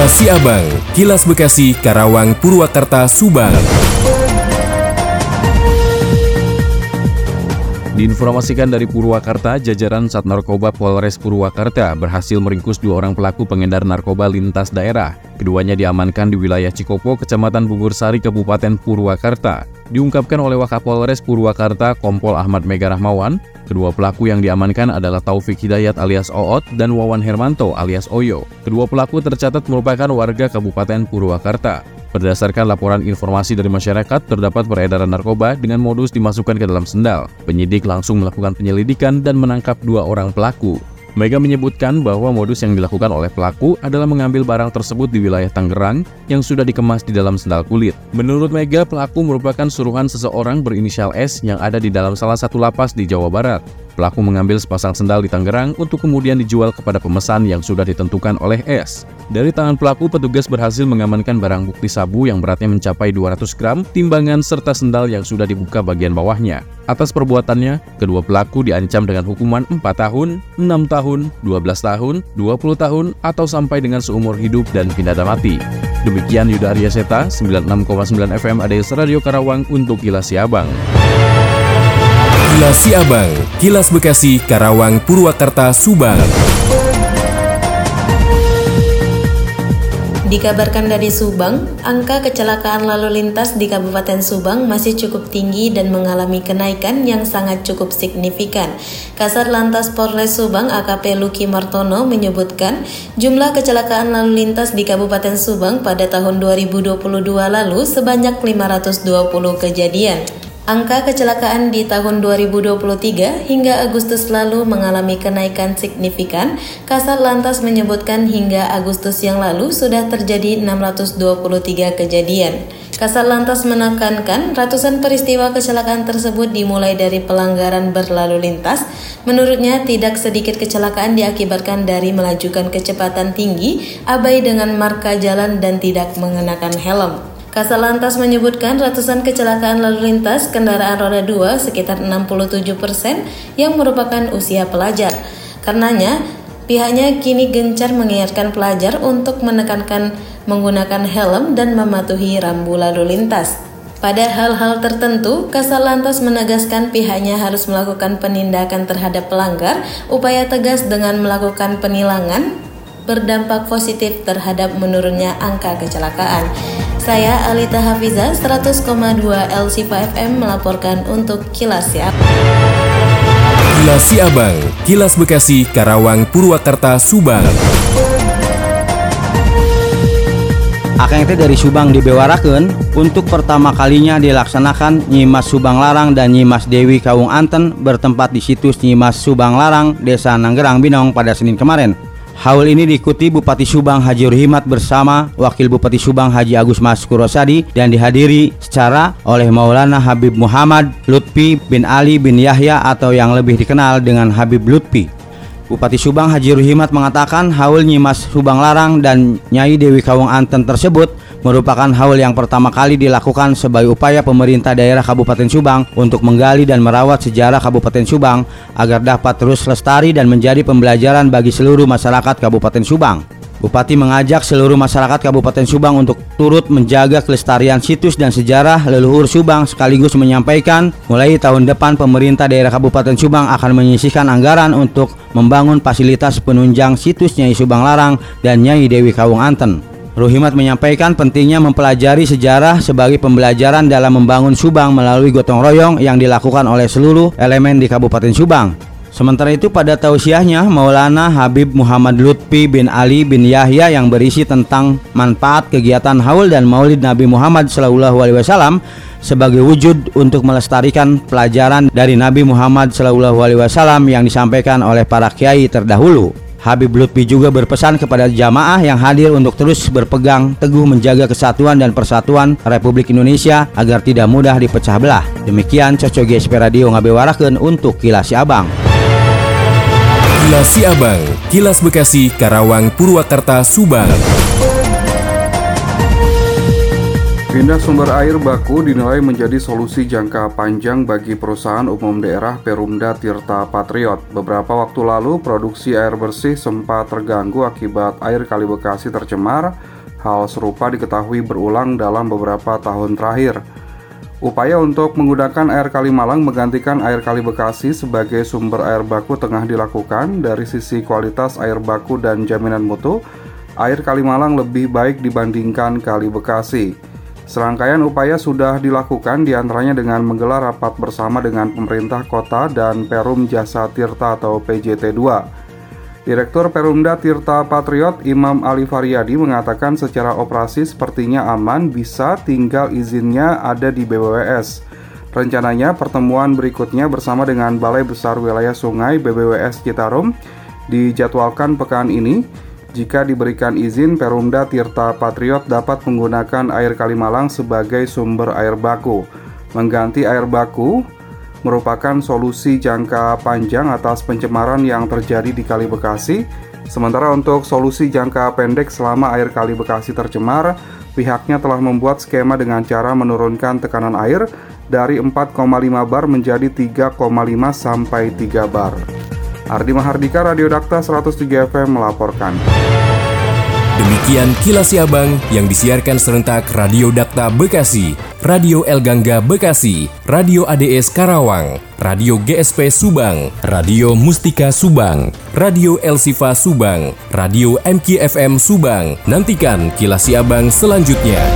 Kilas Siabang, Kilas Bekasi, Karawang, Purwakarta, Subang. Diinformasikan dari Purwakarta, jajaran Sat Narkoba Polres Purwakarta berhasil meringkus dua orang pelaku pengedar narkoba lintas daerah. Keduanya diamankan di wilayah Cikopo, Kecamatan Bubursari, Kabupaten Purwakarta. Diungkapkan oleh Wakapolres Purwakarta, Kompol Ahmad Mega Rahmawan, kedua pelaku yang diamankan adalah Taufik Hidayat alias Oot dan Wawan Hermanto alias Oyo. Kedua pelaku tercatat merupakan warga Kabupaten Purwakarta. Berdasarkan laporan informasi dari masyarakat, terdapat peredaran narkoba dengan modus dimasukkan ke dalam sendal. Penyidik langsung melakukan penyelidikan dan menangkap dua orang pelaku. Mega menyebutkan bahwa modus yang dilakukan oleh pelaku adalah mengambil barang tersebut di wilayah Tangerang yang sudah dikemas di dalam sendal kulit. Menurut Mega, pelaku merupakan suruhan seseorang berinisial S yang ada di dalam salah satu lapas di Jawa Barat. Pelaku mengambil sepasang sendal di Tangerang untuk kemudian dijual kepada pemesan yang sudah ditentukan oleh S. Dari tangan pelaku, petugas berhasil mengamankan barang bukti sabu yang beratnya mencapai 200 gram, timbangan serta sendal yang sudah dibuka bagian bawahnya. Atas perbuatannya, kedua pelaku diancam dengan hukuman 4 tahun, 6 tahun, 12 tahun, 20 tahun, atau sampai dengan seumur hidup dan pidana mati. Demikian Yuda Arya Seta, 96,9 FM ADS Radio Karawang untuk Kilas Siabang. Kilas Siabang, Kilas Bekasi, Karawang, Purwakarta, Subang. Dikabarkan dari Subang, angka kecelakaan lalu lintas di Kabupaten Subang masih cukup tinggi dan mengalami kenaikan yang sangat cukup signifikan. Kasar Lantas Polres Subang AKP Luki Martono menyebutkan jumlah kecelakaan lalu lintas di Kabupaten Subang pada tahun 2022 lalu sebanyak 520 kejadian. Angka kecelakaan di tahun 2023 hingga Agustus lalu mengalami kenaikan signifikan. Kasar lantas menyebutkan hingga Agustus yang lalu sudah terjadi 623 kejadian. Kasar lantas menekankan ratusan peristiwa kecelakaan tersebut dimulai dari pelanggaran berlalu lintas. Menurutnya, tidak sedikit kecelakaan diakibatkan dari melajukan kecepatan tinggi, abai dengan marka jalan dan tidak mengenakan helm. Kasalantas menyebutkan ratusan kecelakaan lalu lintas kendaraan roda 2 sekitar 67 persen yang merupakan usia pelajar. Karenanya, pihaknya kini gencar mengingatkan pelajar untuk menekankan menggunakan helm dan mematuhi rambu lalu lintas. Pada hal-hal tertentu, Kasalantas menegaskan pihaknya harus melakukan penindakan terhadap pelanggar, upaya tegas dengan melakukan penilangan berdampak positif terhadap menurunnya angka kecelakaan. Saya Alita Hafiza 100,2 LC FM melaporkan untuk Kilas Siab. Kilas Siabang, Kilas Bekasi, Karawang, Purwakarta, Subang. Akang teh dari Subang dibewaraken untuk pertama kalinya dilaksanakan Nyimas Subang Larang dan Nyimas Dewi Kawung Anten bertempat di situs Nyimas Subang Larang, Desa Nanggerang Binong pada Senin kemarin. Haul ini diikuti Bupati Subang Haji Ruhimat bersama Wakil Bupati Subang Haji Agus Mas Kurosadi dan dihadiri secara oleh Maulana Habib Muhammad Lutfi bin Ali bin Yahya atau yang lebih dikenal dengan Habib Lutfi. Bupati Subang Haji Ruhimat mengatakan haul Nyimas Subang Larang dan Nyai Dewi Kawung Anten tersebut merupakan haul yang pertama kali dilakukan sebagai upaya pemerintah daerah Kabupaten Subang untuk menggali dan merawat sejarah Kabupaten Subang agar dapat terus lestari dan menjadi pembelajaran bagi seluruh masyarakat Kabupaten Subang. Bupati mengajak seluruh masyarakat Kabupaten Subang untuk turut menjaga kelestarian situs dan sejarah leluhur Subang sekaligus menyampaikan mulai tahun depan pemerintah daerah Kabupaten Subang akan menyisihkan anggaran untuk membangun fasilitas penunjang situs Nyai Subang Larang dan Nyai Dewi Kawung Anten. Ruhimat menyampaikan pentingnya mempelajari sejarah sebagai pembelajaran dalam membangun Subang melalui gotong royong yang dilakukan oleh seluruh elemen di Kabupaten Subang. Sementara itu pada tausiahnya Maulana Habib Muhammad Lutfi bin Ali bin Yahya yang berisi tentang manfaat kegiatan haul dan Maulid Nabi Muhammad Alaihi Wasallam sebagai wujud untuk melestarikan pelajaran dari Nabi Muhammad Alaihi Wasallam yang disampaikan oleh para kiai terdahulu. Habib Lutfi juga berpesan kepada jamaah yang hadir untuk terus berpegang teguh menjaga kesatuan dan persatuan Republik Indonesia agar tidak mudah dipecah belah. Demikian Coco GSP Radio ngabewarakeun untuk Kilas Abang. Kilas Siabang, Kilas Bekasi, Karawang, Purwakarta, Subang. Pindah sumber air baku dinilai menjadi solusi jangka panjang bagi perusahaan umum daerah Perumda Tirta Patriot. Beberapa waktu lalu, produksi air bersih sempat terganggu akibat air Kali Bekasi tercemar. Hal serupa diketahui berulang dalam beberapa tahun terakhir. Upaya untuk menggunakan air Kali Malang menggantikan air Kali Bekasi sebagai sumber air baku tengah dilakukan dari sisi kualitas air baku dan jaminan mutu. Air Kali Malang lebih baik dibandingkan Kali Bekasi. Serangkaian upaya sudah dilakukan di antaranya dengan menggelar rapat bersama dengan pemerintah kota dan Perum Jasa Tirta atau PJT 2. Direktur Perumda Tirta Patriot Imam Ali Faryadi mengatakan secara operasi sepertinya aman bisa tinggal izinnya ada di BWS. Rencananya pertemuan berikutnya bersama dengan Balai Besar Wilayah Sungai BBWS Citarum dijadwalkan pekan ini jika diberikan izin, Perumda Tirta Patriot dapat menggunakan air Kalimalang sebagai sumber air baku. Mengganti air baku merupakan solusi jangka panjang atas pencemaran yang terjadi di Kali Bekasi. Sementara untuk solusi jangka pendek selama air Kali Bekasi tercemar, pihaknya telah membuat skema dengan cara menurunkan tekanan air dari 4,5 bar menjadi 3,5 sampai 3 bar. Ardi Mahardika Radio Dakta 103 FM melaporkan. Demikian kilas Abang yang disiarkan serentak Radio Dakta Bekasi, Radio El Gangga Bekasi, Radio ADS Karawang, Radio GSP Subang, Radio Mustika Subang, Radio El Sifa Subang, Radio MKFM Subang. Nantikan kilas Abang selanjutnya.